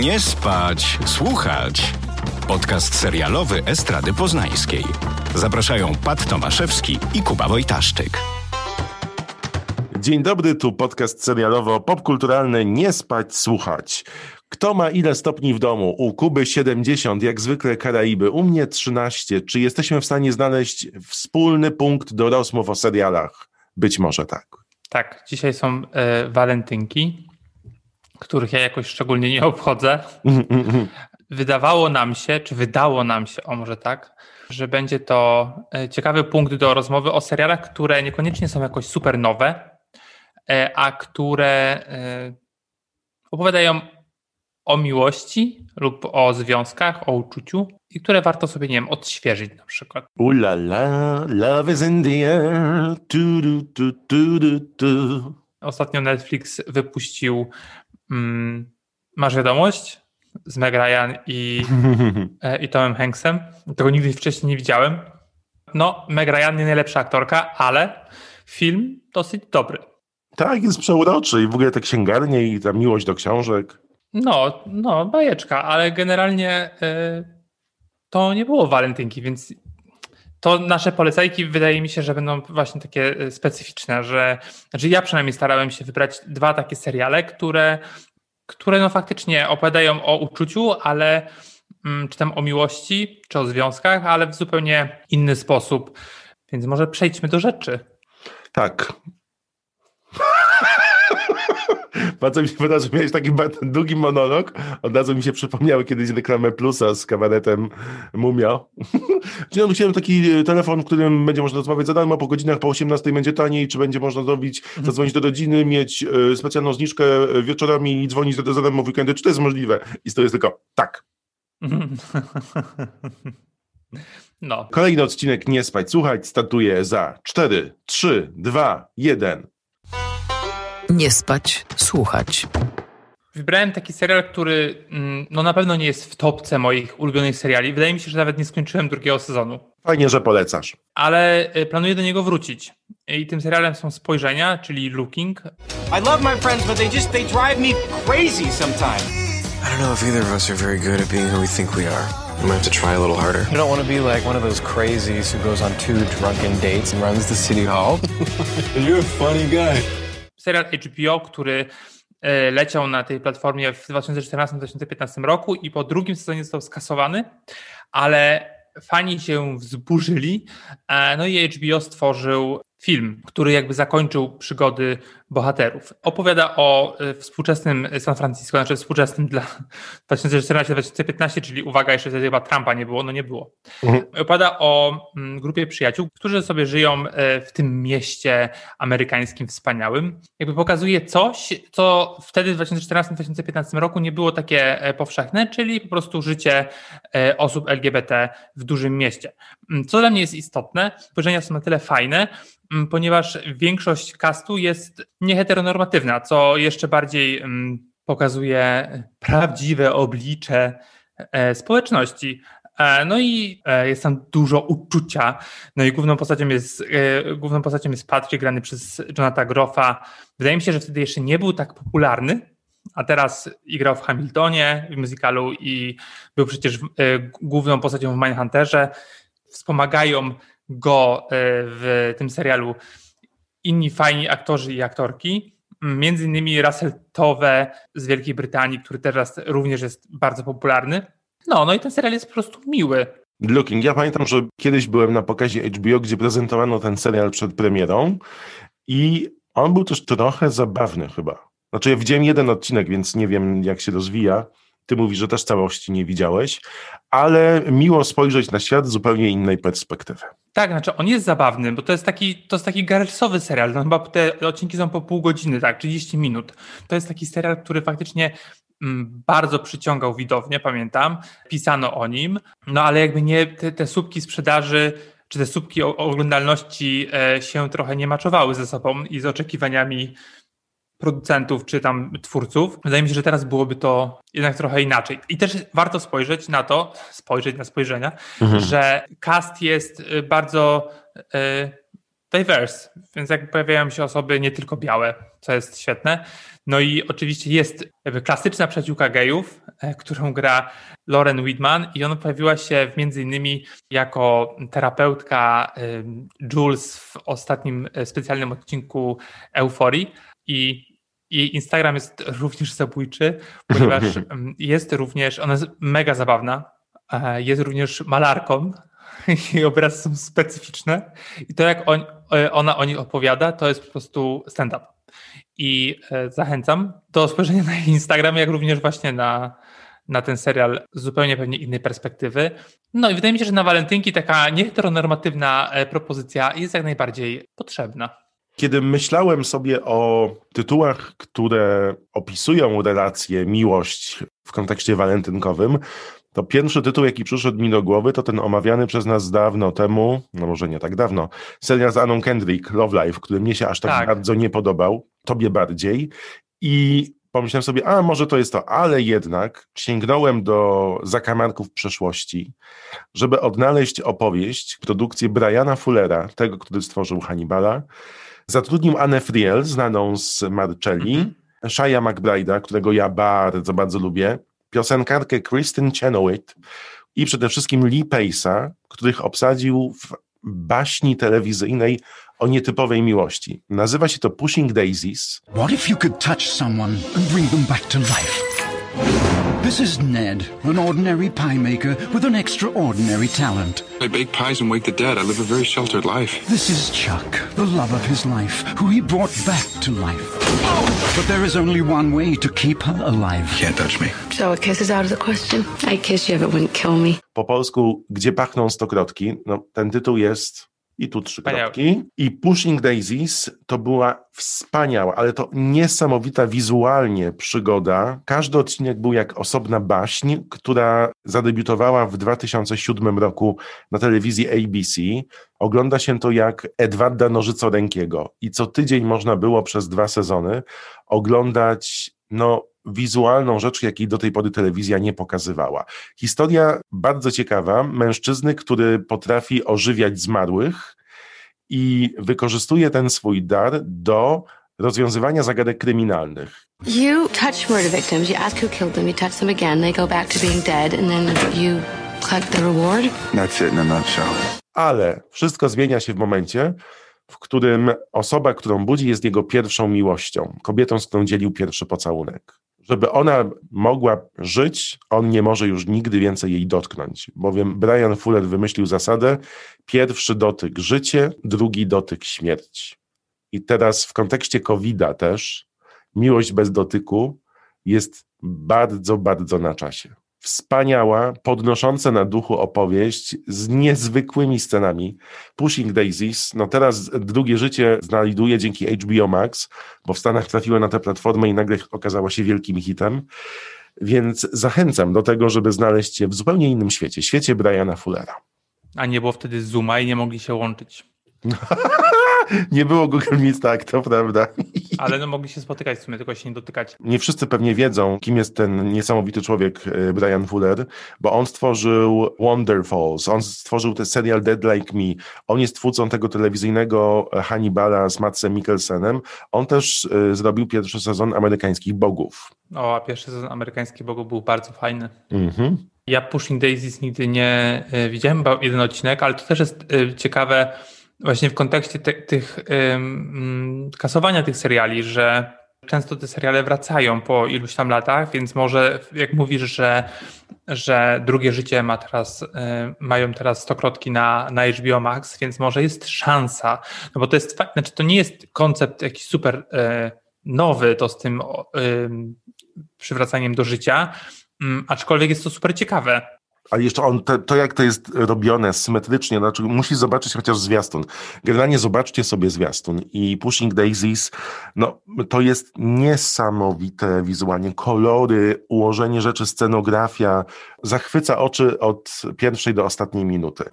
Nie spać, słuchać. Podcast serialowy Estrady Poznańskiej. Zapraszają Pat Tomaszewski i Kuba Wojtaszczyk. Dzień dobry, tu podcast serialowo popkulturalny Nie spać, słuchać. Kto ma ile stopni w domu? U Kuby 70, jak zwykle Karaiby, u mnie 13. Czy jesteśmy w stanie znaleźć wspólny punkt do rozmów o serialach? Być może tak. Tak, dzisiaj są e, walentynki, których ja jakoś szczególnie nie obchodzę. Wydawało nam się, czy wydało nam się, o może tak, że będzie to e, ciekawy punkt do rozmowy o serialach, które niekoniecznie są jakoś super nowe, e, a które e, opowiadają o miłości lub o związkach, o uczuciu i które warto sobie, nie wiem, odświeżyć na przykład. Ula la, love is in the air. Du, du. Ostatnio Netflix wypuścił Masz wiadomość z Meg Ryan i, e, i Tomem Hanksem. Tego nigdy wcześniej nie widziałem. No, Meg Ryan nie najlepsza aktorka, ale film dosyć dobry. Tak, jest przeuroczy i w ogóle te księgarnie i ta miłość do książek. No, no, bajeczka, ale generalnie y, to nie było walentynki, więc to nasze polecajki wydaje mi się, że będą właśnie takie y, specyficzne, że znaczy ja przynajmniej starałem się wybrać dwa takie seriale, które, które no faktycznie opowiadają o uczuciu, ale mm, czy tam o miłości, czy o związkach, ale w zupełnie inny sposób. Więc może przejdźmy do rzeczy. Tak. Bardzo mi się wydaje, że miałeś taki długi monolog. Od razu mi się przypomniały kiedyś reklamę Plusa z kabaretem Mumia. Czyli no, chciałem taki e, telefon, w którym będzie można rozmawiać za darmo, po godzinach po 18 będzie taniej, czy będzie można zrobić, zadzwonić do rodziny, mieć e, specjalną zniżkę e, wieczorami i dzwonić za, za darmo w weekendy. Czy to jest możliwe? I to jest tylko tak. No, Kolejny odcinek Nie spać, słuchać startuje za 4, 3, 2, 1. Nie spać, słuchać. Wybrałem taki serial, który mm, no na pewno nie jest w topce moich ulubionych seriali. Wydaje mi się, że nawet nie skończyłem drugiego sezonu, Fajnie, że polecasz. ale y, planuję do niego wrócić. I tym serialem są Spojrzenia, czyli Looking. I love my friends, but they just they drive me crazy sometimes. I don't know if either of us are very good at being who we think we are. We might have to try a little harder. You don't want to be like one of those crazies who goes on two drunken dates and runs the city hall. You're a funny guy. Serial HBO, który y, leciał na tej platformie w 2014-2015 roku i po drugim sezonie został skasowany, ale fani się wzburzyli. e, No i HBO stworzył film, który jakby zakończył przygody bohaterów. Opowiada o y, współczesnym San Francisco, znaczy współczesnym dla 2014-2015, czyli uwaga, jeszcze wtedy chyba Trumpa nie było, no nie było. Opowiada o mm, grupie przyjaciół, którzy sobie żyją e, w tym mieście amerykańskim wspaniałym. Jakby pokazuje coś, co wtedy w 2014-2015 roku nie było takie e, powszechne, czyli po prostu życie e, osób LGBT w dużym mieście. Mm, Co dla mnie jest istotne, spojrzenia są na tyle fajne, mm, ponieważ większość castu jest nieheteronormatywna, co jeszcze bardziej mm, pokazuje prawdziwe oblicze e, społeczności. E, No i e, jest tam dużo uczucia. No i główną postacią jest, główną postacią jest Patrick, grany przez Jonatha Groffa. Wydaje mi się, że wtedy jeszcze nie był tak popularny, a teraz grał w Hamiltonie, w musicalu i był przecież główną postacią w Mindhunterze. Wspomagają go w tym serialu inni fajni aktorzy i aktorki. Między innymi Russell Towe z Wielkiej Brytanii, który teraz również jest bardzo popularny. No, no i ten serial jest po prostu miły. Looking. Ja pamiętam, że kiedyś byłem na pokazie HBO, gdzie prezentowano ten serial przed premierą i on był też trochę zabawny chyba. Znaczy ja widziałem jeden odcinek, więc nie wiem jak się rozwija. Ty mówisz, że też całości nie widziałeś, ale miło spojrzeć na świat z zupełnie innej perspektywy. Tak, znaczy on jest zabawny, bo to jest taki, to jest taki garelsowy serial. No, chyba te odcinki są po pół godziny, tak, 30 minut. To jest taki serial, który faktycznie mm, bardzo przyciągał widownię, pamiętam. Pisano o nim, no ale jakby nie te, te słupki sprzedaży czy te słupki oglądalności e, się trochę nie maczowały ze sobą i z oczekiwaniami producentów czy tam twórców. Wydaje mi się, że teraz byłoby to jednak trochę inaczej. I też warto spojrzeć na to, spojrzeć na spojrzenia, że cast jest y, bardzo y, diverse, więc jak pojawiają się osoby nie tylko białe, co jest świetne. No i oczywiście jest jakby klasyczna przyjaciółka gejów, e, którą gra Lauren Widman i ona pojawiła się między innymi jako terapeutka e, Jules w ostatnim e, specjalnym odcinku Euforii i jej Instagram jest również zabójczy, ponieważ jest również, ona jest mega zabawna, jest również malarką, jej obrazy są specyficzne i to jak on, ona o nich opowiada, to jest po prostu stand-up. I e, zachęcam do spojrzenia na jej Instagram, jak również właśnie na, na ten serial z zupełnie pewnie innej perspektywy. No i wydaje mi się, że na walentynki taka nieheteronormatywna e, propozycja jest jak najbardziej potrzebna. Kiedy myślałem sobie o tytułach, które opisują relację, miłość w kontekście walentynkowym, to pierwszy tytuł, jaki przyszedł mi do głowy, to ten omawiany przez nas dawno temu, no może nie tak dawno, serial z Anną Kendrick, Love Life, który mnie się aż tak, tak. bardzo nie podobał, tobie bardziej. I pomyślałem sobie, a może to jest to, ale jednak sięgnąłem do zakamarków przeszłości, żeby odnaleźć opowieść, produkcję Briana Fullera, tego, który stworzył Hannibala. Zatrudnił Anne Friel, znaną z Marcelli, mm -hmm. Shia McBride'a, którego ja bardzo, bardzo lubię, piosenkarkę Kristen Chenoweth i przede wszystkim Lee Pace'a, których obsadził w baśni telewizyjnej o nietypowej miłości. Nazywa się to Pushing Daisies. What if you could touch someone and bring them back to life? This is Ned, an ordinary pie maker with an extraordinary talent. I bake pies and wake the dead. I live a very sheltered life. This is Chuck, the love of his life, who he brought back to life. But there is only one way to keep her alive. Can't touch me. So a kiss is out of the question. I kiss you if it wouldn't kill me. Po polsku, gdzie pachną stokrotki, no ten tytuł jest i tu trzy kropki. I Pushing Daisies to była wspaniała, ale to niesamowita wizualnie przygoda. Każdy odcinek był jak osobna baśń, która zadebiutowała w 2007 roku na telewizji ABC. Ogląda się to jak Edwarda Nożycorękiego i co tydzień można było przez dwa sezony oglądać no, wizualną rzecz, jakiej do tej pory telewizja nie pokazywała. Historia bardzo ciekawa, mężczyzny, który potrafi ożywiać zmarłych i wykorzystuje ten swój dar do rozwiązywania zagadek kryminalnych. You touch murder victims, you ask who killed them, you touch them again, they go back to being dead and then you collect the reward? That's it in a nutshell. Ale wszystko zmienia się w momencie, w którym osoba, którą budzi, jest jego pierwszą miłością, kobietą, z którą dzielił pierwszy pocałunek żeby ona mogła żyć, on nie może już nigdy więcej jej dotknąć, bowiem Brian Fuller wymyślił zasadę pierwszy dotyk życie, drugi dotyk śmierć. I teraz w kontekście COVID-a też miłość bez dotyku jest bardzo, bardzo na czasie wspaniała, podnosząca na duchu opowieść z niezwykłymi scenami. Pushing Daisies, no teraz drugie życie znajduje dzięki HBO Max, bo w Stanach trafiła na tę platformę i nagle okazała się wielkim hitem. Więc zachęcam do tego, żeby znaleźć się w zupełnie innym świecie, świecie Briana Fullera. A nie było wtedy Zooma i nie mogli się łączyć. nie było Google Meet, tak, to prawda. Ale no mogli się spotykać w sumie, tylko się nie dotykać. Nie wszyscy pewnie wiedzą, kim jest ten niesamowity człowiek e, Brian Fuller, bo on stworzył Wonderfalls, on stworzył ten serial Dead Like Me, on jest twórcą tego telewizyjnego Hannibala z Matsem Mikkelsenem, on też y, zrobił pierwszy sezon Amerykańskich Bogów. O, a pierwszy sezon Amerykańskich Bogów był bardzo fajny. Mhm. Ja Pushing Daisies nigdy nie y, widziałem, bo jeden odcinek, ale to też jest y, ciekawe, właśnie w kontekście te, tych ym, kasowania tych seriali, że często te seriale wracają po iluś tam latach, więc może jak mówisz, że, że drugie życie ma teraz, y, mają teraz stokrotki na, na HBO Max, więc może jest szansa, no bo to jest, znaczy to nie jest koncept jakiś super y, nowy, to z tym y, przywracaniem do życia, mm, aczkolwiek jest to super ciekawe ale jeszcze on, to, to, jak to jest robione symetrycznie, znaczy musi zobaczyć chociaż zwiastun. Generalnie zobaczcie sobie zwiastun i Pushing Daisies, no to jest niesamowite wizualnie, kolory, ułożenie rzeczy, scenografia, zachwyca oczy od pierwszej do ostatniej minuty.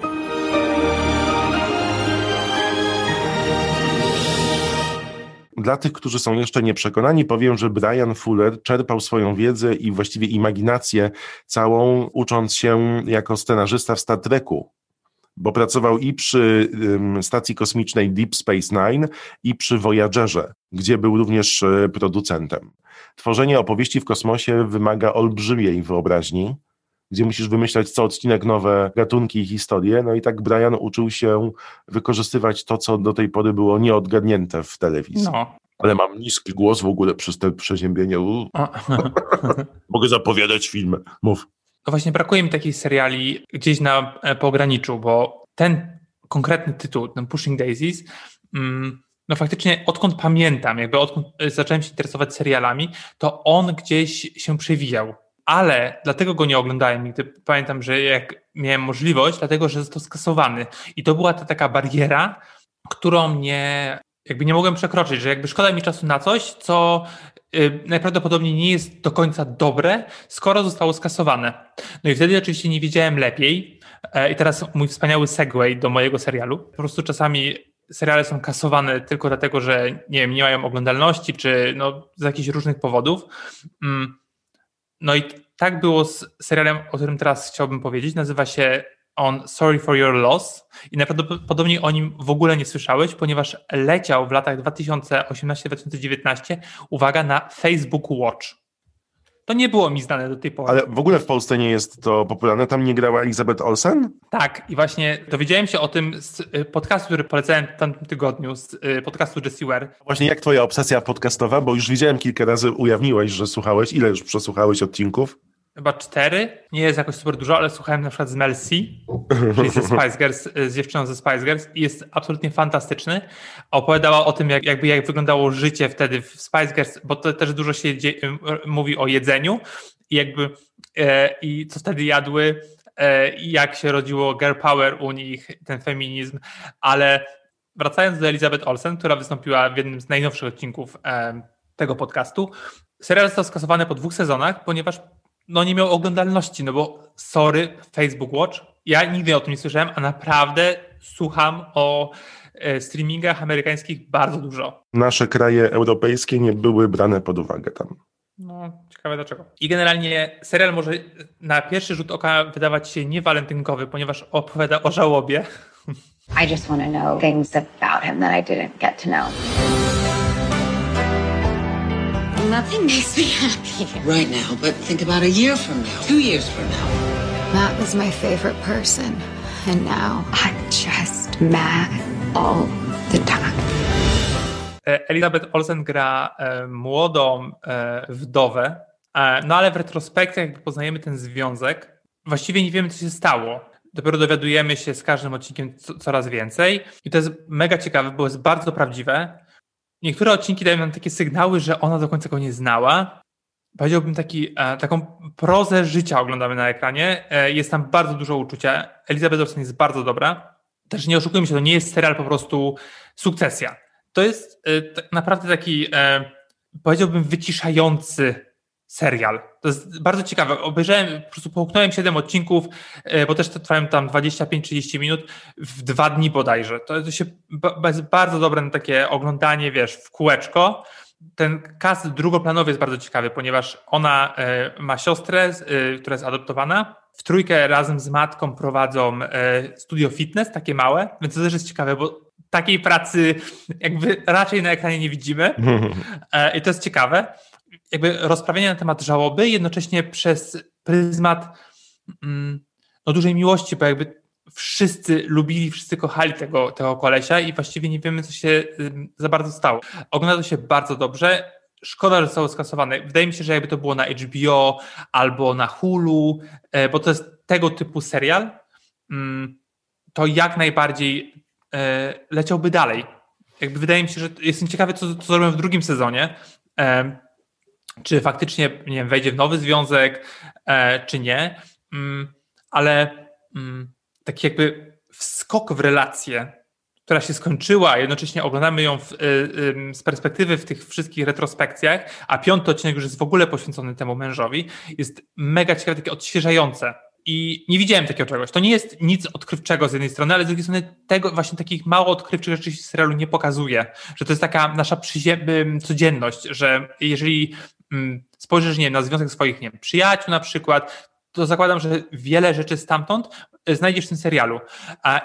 Dla tych, którzy są jeszcze nieprzekonani, powiem, że Brian Fuller czerpał swoją wiedzę i właściwie imaginację całą, ucząc się jako scenarzysta w Star Treku bo pracował i przy stacji kosmicznej Deep Space Nine, i przy Voyagerze, gdzie był również y, producentem. Tworzenie opowieści w kosmosie wymaga olbrzymiej wyobraźni, gdzie musisz wymyślać co odcinek nowe gatunki i historie. No i tak Brian uczył się wykorzystywać to, co do tej pory było nieodgadnięte w telewizji. No. Ale mam niski głos w ogóle przez te przeziębienie. Mogę zapowiadać filmy. Mów. No właśnie brakuje mi takich seriali gdzieś na e, pograniczu, bo ten konkretny tytuł, ten Pushing Daisies, mm, no faktycznie odkąd pamiętam, jakby odkąd e, zacząłem się interesować serialami, to on gdzieś się przewijał. Ale dlatego go nie oglądałem nigdy. Pamiętam, że jak miałem możliwość, dlatego że został skasowany. I to była ta taka bariera, którą nie, jakby nie mogłem przekroczyć, że jakby szkoda mi czasu na coś, co y, najprawdopodobniej nie jest do końca dobre, skoro zostało skasowane. No i wtedy oczywiście nie wiedziałem lepiej. E, I teraz mój wspaniały segway do mojego serialu. Po prostu czasami seriale są kasowane tylko dlatego, że nie wiem, nie mają oglądalności, czy no, z jakichś różnych powodów. Mm. No i tak było z serialem, o którym teraz chciałbym powiedzieć. Nazywa się on Sorry for Your Loss i najprawdopodobniej o nim w ogóle nie słyszałeś, ponieważ leciał w latach 2018-2019, uwaga, na Facebook Watch. To nie było mi znane do tej pory. Ale w ogóle w Polsce nie jest to popularne. Tam nie grała Elizabeth Olsen? Tak, i właśnie dowiedziałem się o tym z y, podcastu, który polecałem w tamtym tygodniu, z y, podcastu Jessie Ware. Właśnie jak twoja obsesja podcastowa, bo już widziałem kilka razy, ujawniłeś, że słuchałeś. Ile już przesłuchałeś odcinków? Chyba cztery, nie jest jakoś super dużo, ale słuchałem na przykład z Mel C, czyli ze Spice Girls, z dziewczyną ze Spice Girls i jest absolutnie fantastyczny. Opowiadała o tym, jak, jakby jak wyglądało życie wtedy w Spice Girls, bo to też dużo się mówi o jedzeniu i jakby e, i co wtedy jadły, e, i jak się rodziło girl power u nich, ten feminizm, ale wracając do Elizabeth Olsen, która wystąpiła w jednym z najnowszych odcinków e, tego podcastu, serial został skasowany po dwóch sezonach, ponieważ no nie miał oglądalności, no bo sorry, Facebook Watch, ja nigdy o tym nie słyszałem, a naprawdę słucham o e, streamingach amerykańskich bardzo dużo. Nasze kraje europejskie nie były brane pod uwagę tam. No, ciekawe dlaczego. I generalnie serial może na pierwszy rzut oka wydawać się niewalentynkowy, ponieważ opowiada o żałobie. I just want to know things about him that I didn't get to know. Nothing makes me happy. Right now, but think about a year from now, two years from now. Matt was my favorite person, and now I'm just mad all the time. E, Elizabeth Olsen gra e, młodą e, wdowę, e, no ale w retrospekcji jakby poznajemy ten związek. Właściwie nie wiemy, co się stało. Dopiero dowiadujemy się z każdym odcinkiem co, coraz więcej. I to jest mega ciekawe, bo jest bardzo prawdziwe niektóre odcinki dają nam takie sygnały, że ona do końca go nie znała. Powiedziałbym taki, e, taką prozę życia oglądamy na ekranie. E, jest tam bardzo dużo uczucia. Elizabeth Olsen jest bardzo dobra. Też nie oszukujmy się, to nie jest serial po prostu sukcesja. To jest e, naprawdę taki, powiedziałbym, wyciszający serial. To jest bardzo ciekawe. Obejrzałem, po prostu połknąłem 7 odcinków, e, bo też to trwają tam 25-30 minut w dwa dni bodajże. To się jest bardzo dobre na takie oglądanie, wiesz, w kółeczko. Ten cast drugoplanowy jest bardzo ciekawy, ponieważ ona e, ma siostrę, e, która jest adoptowana. W trójkę razem z matką prowadzą studio fitness, takie małe, więc to też jest ciekawe, bo takiej pracy jakby raczej na ekranie nie widzimy. I to jest ciekawe jakby rozprawienie na temat żałoby, jednocześnie przez pryzmat mm, no, dużej miłości, bo jakby wszyscy lubili, wszyscy kochali tego, tego kolesia i właściwie nie wiemy, co się za bardzo stało. Ogląda to się bardzo dobrze. Szkoda, że zostało skasowane. Wydaje mi się, że jakby to było na HBO albo na Hulu, e, bo to jest tego typu serial, mm, to jak najbardziej e, leciałby dalej. Jakby wydaje mi się, że jestem ciekawy, co, co zrobią w drugim sezonie e, czy faktycznie nie wiem, wejdzie w nowy związek, e, czy nie, mm, ale mm, taki jakby wskok w relację, która się skończyła, jednocześnie oglądamy ją w, y, y, z perspektywy w tych wszystkich retrospekcjach, a piąty odcinek już jest w ogóle poświęcony temu mężowi, jest mega ciekawe, takie odświeżające. I nie widziałem takiego czegoś. To nie jest nic odkrywczego z jednej strony, ale z drugiej strony tego właśnie takich mało odkrywczych rzeczy się serialu nie pokazuje. Że to jest taka nasza codzienność, że jeżeli spojrzysz nie, na związek swoich nie wiem, przyjaciół na przykład, to zakładam, że wiele rzeczy stamtąd e, znajdziesz w tym serialu.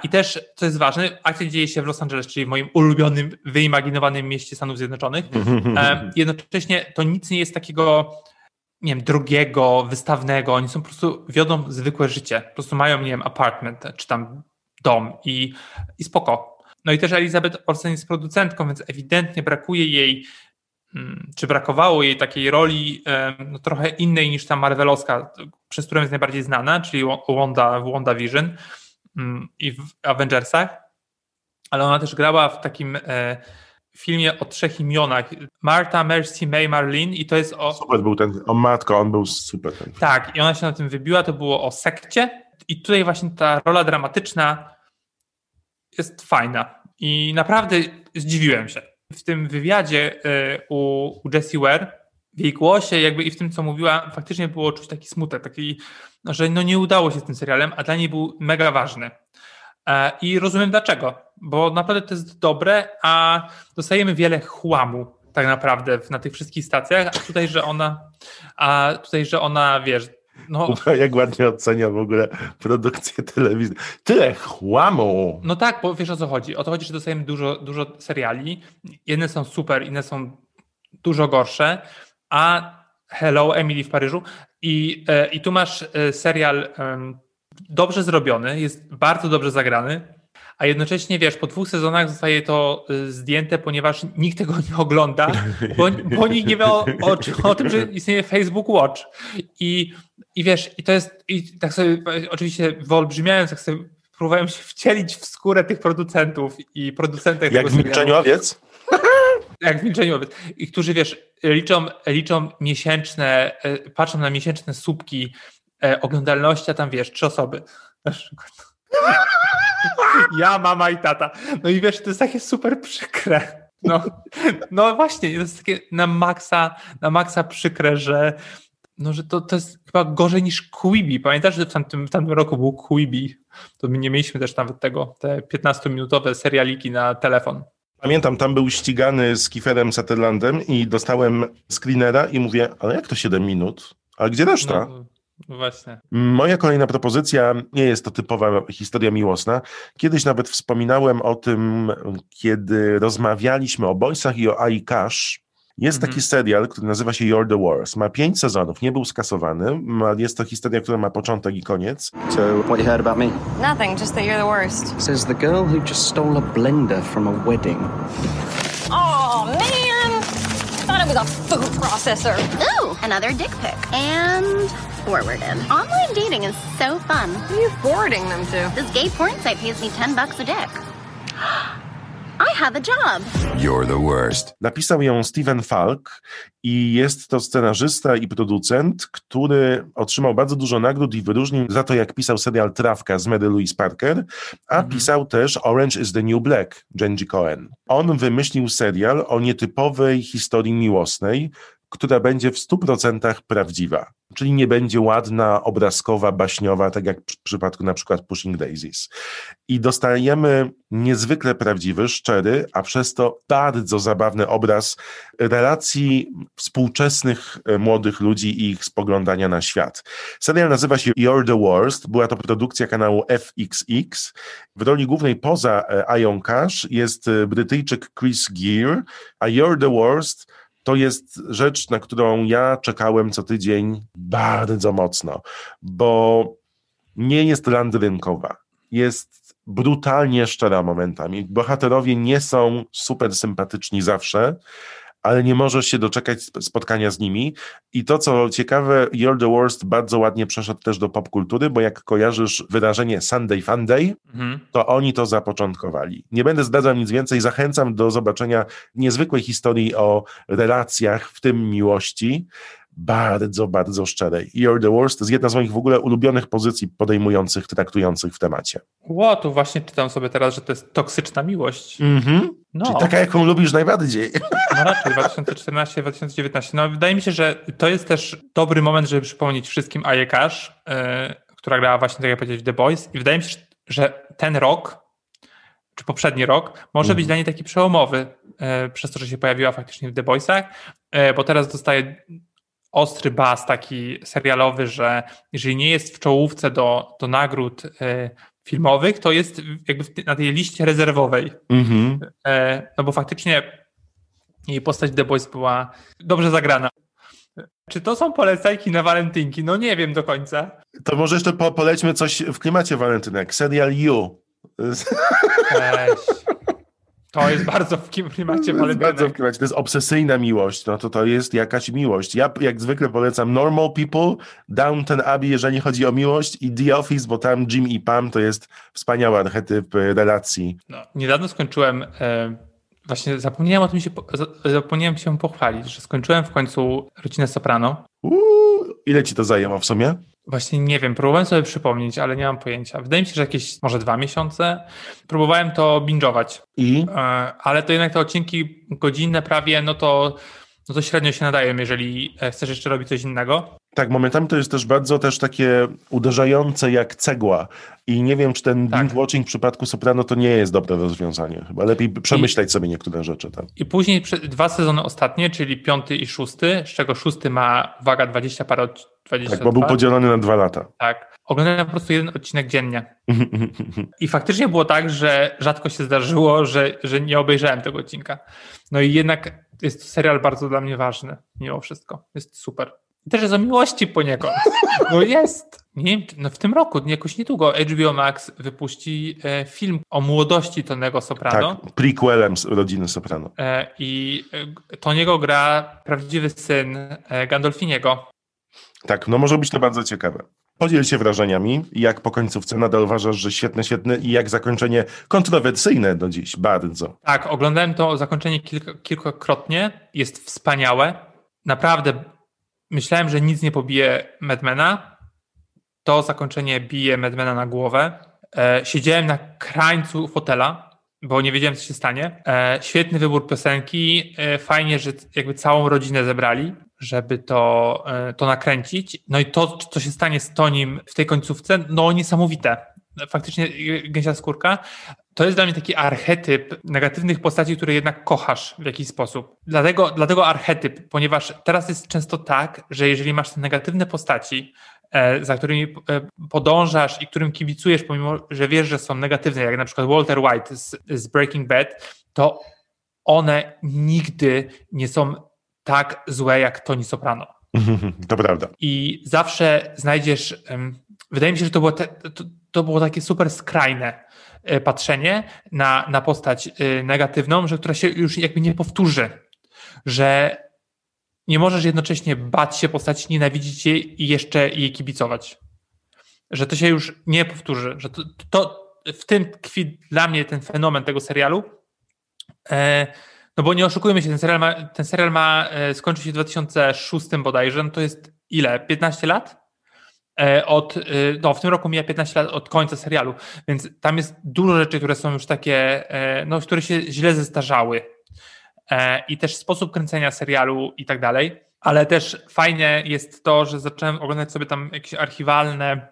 I też, co jest ważne, akcja dzieje się w Los Angeles, czyli w moim ulubionym, wyimaginowanym mieście Stanów Zjednoczonych. E, jednocześnie to nic nie jest takiego nie wiem, drogiego, wystawnego. Oni są po prostu, wiodą zwykłe życie. Po prostu mają, nie wiem, apartment, czy tam dom i, i spoko. No i też Elizabeth Olsen jest producentką, więc ewidentnie brakuje jej Mm, czy brakowało jej takiej roli no, trochę innej niż ta Marvelowska, przez którą jest najbardziej znana, czyli Wanda, w WandaVision mm, i w Avengersach, ale ona też grała w takim e, filmie o trzech imionach. Marta, Mercy, May, Marlene i to jest o... Super był ten, o matko, on był super. Ten. Tak, i ona się na tym wybiła, to było o sekcie i tutaj właśnie ta rola dramatyczna jest fajna i naprawdę zdziwiłem się w tym wywiadzie e, u, u Jessie Ware, w jej głosie jakby i w tym, co mówiła, faktycznie było czuć taki smutek, taki, że no nie udało się z tym serialem, a dla niej był mega ważny. E, I rozumiem dlaczego, bo naprawdę to jest dobre, a dostajemy wiele chłamu tak naprawdę na tych wszystkich stacjach, a tutaj, że ona, a tutaj, że ona, wiesz, no, jak ładnie ocenia w ogóle produkcję telewizyjną. Tyle chłamu. No tak, bo wiesz o co chodzi. O to chodzi, że dostajemy dużo, dużo seriali. Jedne są super, inne są dużo gorsze. A Hello, Emily w Paryżu. I, e, i tu masz e, serial dobrze zrobiony, jest bardzo dobrze zagrany a jednocześnie wiesz, po dwóch sezonach zostaje to y, zdjęte, ponieważ nikt tego nie ogląda, bo, bo nikt nie wie o, o, o, tym, że istnieje Facebook Watch. I, i wiesz, i to jest, i tak sobie oczywiście wyolbrzymiając, jak sobie próbowałem się wcielić w skórę tych producentów i producentek Jak w milczeniu owiec? Jak w milczeniu owiec. I którzy, wiesz, liczą, liczą miesięczne, e, patrzą na miesięczne słupki e, oglądalności, a tam wiesz, trzy osoby na przykład. Ja, mama i tata. No i wiesz, to jest takie super przykre. No, no właśnie, to jest takie na maksa, na maksa przykre, że, no, że to, to jest chyba gorzej niż Quibi. Pamiętasz, że w tamtym, w tamtym roku był Quibi? To my nie mieliśmy też nawet tego, te 15-minutowe serialiki na telefon. Pamiętam, tam był ścigany z Kiferem Sutherlandem i dostałem screenera i mówię, ale jak to 7 minut? A gdzie reszta? No właśnie. Moja kolejna propozycja nie jest to typowa historia miłosna. Kiedyś nawet wspominałem o tym, kiedy rozmawialiśmy o Boysach i o AI Cash. Jest taki mhm. serial, który nazywa się You're the Wars. Ma pięć sezonów, nie był skasowany. Jest to historia, która ma początek i koniec. So, what you heard about me? Nothing, just that you're the worst. Says the girl who just stole a blender from a wedding. Oh, man! I was a food processor. Ooh, another dick pic. And forwarded. Online dating is so fun. Who are you forwarding them to? This gay porn site pays me 10 bucks a dick. I have a job. You're the worst. Napisał ją Steven Falk i jest to scenarzysta i producent, który otrzymał bardzo dużo nagród i wyróżnień za to, jak pisał serial Trawka z Mary Louise Parker, a mhm. pisał też Orange is the New Black Genji Cohen. On wymyślił serial o nietypowej historii miłosnej, która będzie w 100% prawdziwa. Czyli nie będzie ładna, obrazkowa, baśniowa, tak jak w przypadku na przykład Pushing Daisies. I dostajemy niezwykle prawdziwy, szczery, a przez to bardzo zabawny obraz relacji współczesnych e, młodych ludzi i ich spoglądania na świat. Serial nazywa się You're the Worst. Była to produkcja kanału FXX. W roli głównej poza e, Ion Cash jest e, Brytyjczyk Chris Gear, a You're the Worst to jest rzecz, na którą ja czekałem co tydzień bardzo mocno, bo nie jest landrynkowa. Jest brutalnie szczera momentami. Bohaterowie nie są super sympatyczni zawsze, ale nie możesz się doczekać spotkania z nimi. I to, co ciekawe, You're the Worst bardzo ładnie przeszedł też do popkultury, bo jak kojarzysz wyrażenie Sunday Funday, mhm. to oni to zapoczątkowali. Nie będę zdradzał nic więcej, zachęcam do zobaczenia niezwykłej historii o relacjach, w tym miłości, bardzo, bardzo szczerej. You're the worst to jest jedna z moich w ogóle ulubionych pozycji podejmujących, traktujących w temacie. Ło, tu właśnie czytam sobie teraz, że to jest toksyczna miłość. Mhm. No. Czyli taka, jaką lubisz najbardziej. No raczej 2014-2019. No wydaje mi się, że to jest też dobry moment, żeby przypomnieć wszystkim Aje Cash, yy, która grała właśnie, tak jak powiedzieć, w The Boys i wydaje mi się, że ten rok, czy poprzedni rok, może być mhm. dla niej taki przełomowy, yy, przez to, że się pojawiła faktycznie w The Boysach, yy, bo teraz dostaje ostry bas taki serialowy, że jeżeli nie jest w czołówce do, do nagród y, filmowych, to jest jakby na tej liście rezerwowej. Mhm. E, no bo faktycznie jej postać The Boys była dobrze zagrana. Czy to są polecajki na walentynki? No nie wiem do końca. To może jeszcze po, polećmy coś w klimacie walentynek. Serial You. Cześć. To jest bardzo w klimacie To jest bardzo w klimacie. To jest obsesyjna miłość. No to to jest jakaś miłość. Ja jak zwykle polecam Normal People, Downton Abbey, jeżeli chodzi o miłość i The Office, bo tam Jim i Pam to jest wspaniały archetyp e, relacji. No, niedawno skończyłem, e, właśnie zapomniałem o tym się, po- za- zapomniałem się pochwalić, że skończyłem w końcu rodzinę Soprano. Uuu, ile ci to zajęło w sumie? Właśnie nie wiem, próbowałem sobie przypomnieć, ale nie mam pojęcia. Wydaje mi się, że jakieś może dwa miesiące. Próbowałem to binge'ować, I? e, ale to jednak te odcinki godzinne prawie, no to, no to średnio się nadają, jeżeli e, chcesz jeszcze robić coś innego. Tak, momentami to jest też bardzo też takie uderzające jak cegła. I nie wiem, czy ten Tak. binge-watching w przypadku Soprano to nie jest dobre rozwiązanie. Chyba lepiej przemyśleć sobie niektóre rzeczy. Tak? I później dwa sezony ostatnie, czyli piąty i szósty, z czego szósty ma, uwaga, 20 parę, od- 22. Tak, bo był podzielony na dwa lata. Tak. Oglądałem po prostu jeden odcinek dziennie. I faktycznie było tak, że rzadko się zdarzyło, że, że nie obejrzałem tego odcinka. No i jednak jest to serial bardzo dla mnie ważny, mimo wszystko. Jest super. Też o miłości poniekąd. No jest. Nie wiem, no w tym roku, jakoś niedługo, HBO Max wypuści e, film o młodości Tonego Soprano. Tak, prequelem z rodziny Soprano. E, I e, Toniego gra prawdziwy syn Gandolfiniego. Tak, no może być to bardzo ciekawe. Podziel się wrażeniami, jak po końcówce nadal uważasz, że świetne, świetne i jak zakończenie kontrowersyjne do dziś, bardzo. Tak, oglądałem to zakończenie kilka, kilkakrotnie. Jest wspaniałe. Naprawdę myślałem, że nic nie pobije Madmana. To zakończenie bije Madmana na głowę. E, siedziałem na krańcu fotela, bo nie wiedziałem, co się stanie. E, świetny wybór piosenki. E, fajnie, że jakby całą rodzinę zebrali, żeby to, e, to nakręcić. No i to, co się stanie z Tonim w tej końcówce, no niesamowite. Faktycznie gęsia skórka. To jest dla mnie taki archetyp negatywnych postaci, które jednak kochasz w jakiś sposób. Dlatego, dlatego archetyp, ponieważ teraz jest często tak, że jeżeli masz te negatywne postaci, e, za którymi e, podążasz i którym kibicujesz, pomimo, że wiesz, że są negatywne, jak na przykład Walter White z, z Breaking Bad, to one nigdy nie są tak złe jak Tony Soprano. To prawda. I zawsze znajdziesz. em, Wydaje mi się, że to było, te, to, to było takie super skrajne e, patrzenie na, na postać e, negatywną, że która się już jakby nie powtórzy. Że nie możesz jednocześnie bać się postaci, nienawidzić jej i jeszcze jej kibicować. Że to się już nie powtórzy. Że to, to w tym tkwi dla mnie ten fenomen tego serialu. E, no bo nie oszukujmy się, ten serial ma, ten serial ma skończył się w 2006 bodajże, no to jest ile? 15 lat? E, Od, e, no w tym roku mija 15 lat od końca serialu, więc tam jest dużo rzeczy, które są już takie, e, no które się źle zestarzały. I też sposób kręcenia serialu i tak dalej, ale też fajne jest to, że zacząłem oglądać sobie tam jakieś archiwalne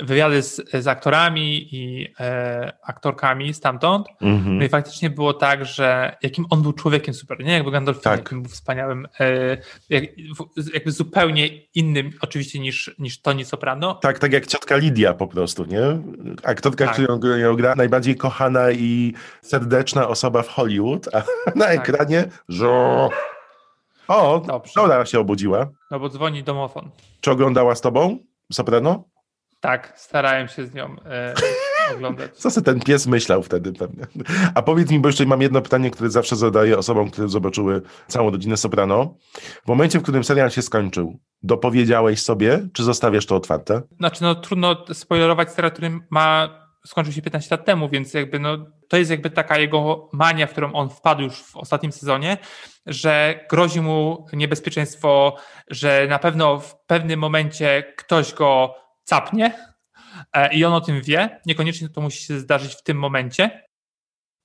wywiady z, z aktorami i e, aktorkami stamtąd. Mhm. No i faktycznie było tak, że jakim on był człowiekiem super, nie? Jakby Gandalf Tak. był wspaniałym, e, jak, w- jakby zupełnie innym oczywiście niż, niż Tony Soprano. Tak, tak jak ciotka Lidia po prostu, nie? Aktorka, Tak. którą ją gra, najbardziej kochana i serdeczna osoba w Hollywood, a na ekranie żo. O, Dobrze. Dora się obudziła. No bo dzwoni domofon. Czy oglądała z tobą Soprano? Tak, starałem się z nią e, oglądać. Co sobie ten pies myślał wtedy pewnie. A powiedz mi, bo jeszcze mam jedno pytanie, które zawsze zadaję osobom, które zobaczyły całą rodzinę Soprano. W momencie, w którym serial się skończył, dopowiedziałeś sobie, czy zostawiasz to otwarte? Znaczy, no trudno spoilerować serial, który ma, skończył się 15 lat temu, więc jakby no, to jest jakby taka jego mania, w którą on wpadł już w ostatnim sezonie, że grozi mu niebezpieczeństwo, że na pewno w pewnym momencie ktoś go capnie e, i on o tym wie. Niekoniecznie to musi się zdarzyć w tym momencie,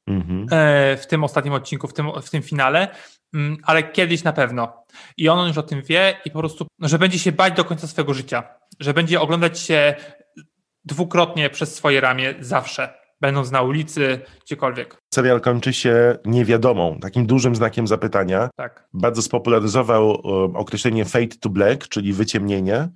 Mhm. e, w tym ostatnim odcinku, w tym, w tym finale, mm, ale kiedyś na pewno. I on już o tym wie i po prostu, że będzie się bać do końca swojego życia, że będzie oglądać się dwukrotnie przez swoje ramię zawsze. będąc na ulicy, gdziekolwiek. Serial kończy się niewiadomą, takim dużym znakiem zapytania. Tak. Bardzo spopularyzował e, określenie fade to black, czyli wyciemnienie.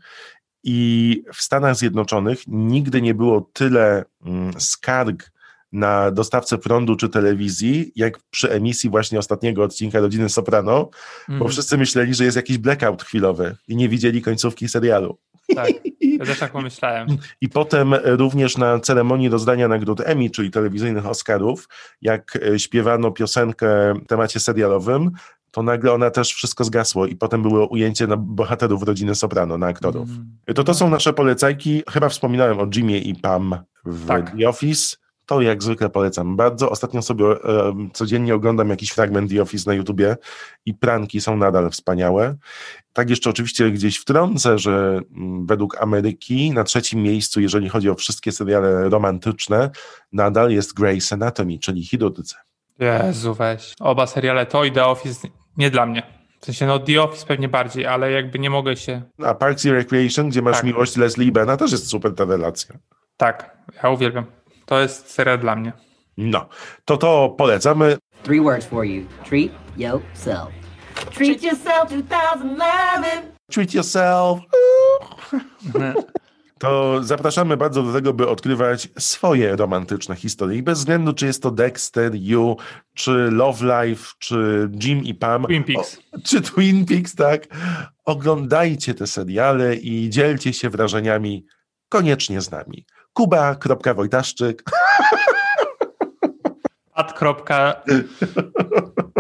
I w Stanach Zjednoczonych nigdy nie było tyle mm, skarg na dostawcę prądu czy telewizji, jak przy emisji właśnie ostatniego odcinka Rodziny Soprano, bo Mhm. wszyscy myśleli, że jest jakiś blackout chwilowy i nie widzieli końcówki serialu. Tak, ja też tak pomyślałem. I potem również na ceremonii rozdania nagród Emmy, czyli telewizyjnych Oscarów, jak e, śpiewano piosenkę w temacie serialowym, to nagle ona też wszystko zgasło i potem było ujęcie na bohaterów rodziny Soprano, na aktorów. To to są nasze polecajki. Chyba wspominałem o Jimie i Pam w Tak. The Office. To jak zwykle polecam bardzo. Ostatnio sobie e, codziennie oglądam jakiś fragment The Office na YouTubie i pranki są nadal wspaniałe. Tak jeszcze oczywiście gdzieś wtrącę, że mm, według Ameryki na trzecim miejscu, jeżeli chodzi o wszystkie seriale romantyczne, nadal jest Grey's Anatomy, czyli chirurdzy. Jezu, weź. Oba seriale to i The Office nie dla mnie. W sensie, no The Office pewnie bardziej, ale jakby nie mogę się... A Parks and Recreation, gdzie masz Tak. miłość Leslie Bena, też jest super ta relacja. Tak, ja uwielbiam. To jest serial dla mnie. No, to to polecamy. Three words for you. Treat yourself. Treat yourself 2011. Treat yourself. To zapraszamy bardzo do tego, by odkrywać swoje romantyczne historie. I bez względu, czy jest to Dexter, You, czy Love Life, czy Jim i Pam. Twin Peaks. O, czy Twin Peaks, tak. Oglądajcie te seriale i dzielcie się wrażeniami koniecznie z nami. Kuba.wojtaszczyk. Pat.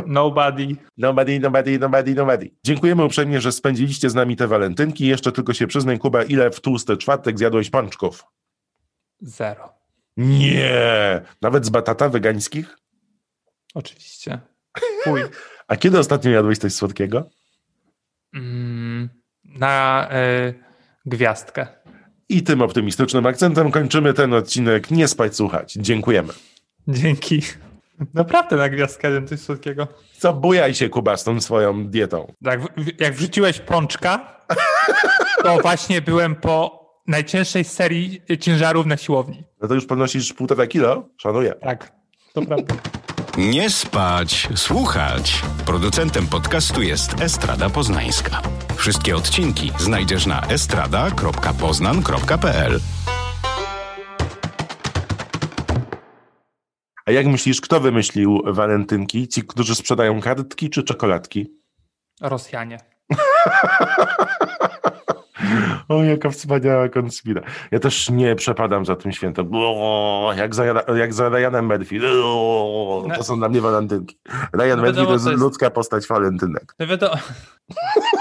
Nobody. Nobody, nobody, nobody, nobody. Dziękujemy uprzejmie, że spędziliście z nami te walentynki. Jeszcze tylko się przyznaj, Kuba, ile w tłusty czwartek zjadłeś pączków? Zero. Nie! Nawet z batata wegańskich? Oczywiście. Chuj. A kiedy ostatnio jadłeś coś słodkiego? Mm, na y, gwiazdkę. I tym optymistycznym akcentem kończymy ten odcinek. Nie spać, słuchać. Dziękujemy. Dzięki. Naprawdę na gwiazdkę coś słodkiego. Co bujaj się, Kuba, z tą swoją dietą. Jak, w- jak wrzuciłeś pączka, to właśnie byłem po najcięższej serii ciężarów na siłowni. No to już ponosisz półtora kilo? Szanuję. Tak, to prawda. Nie spać, słuchać. Producentem podcastu jest Estrada Poznańska. Wszystkie odcinki znajdziesz na estrada.poznan.pl. A jak myślisz, kto wymyślił walentynki? Ci, którzy sprzedają kartki czy czekoladki? Rosjanie. O, jaka wspaniała konspira. Ja też nie przepadam za tym świętem. O, jak, za, jak za Ryanem Murphy. O, to są dla mnie walentynki. Ryan No Murphy to jest to jest- ludzka postać walentynek. No wiadomo,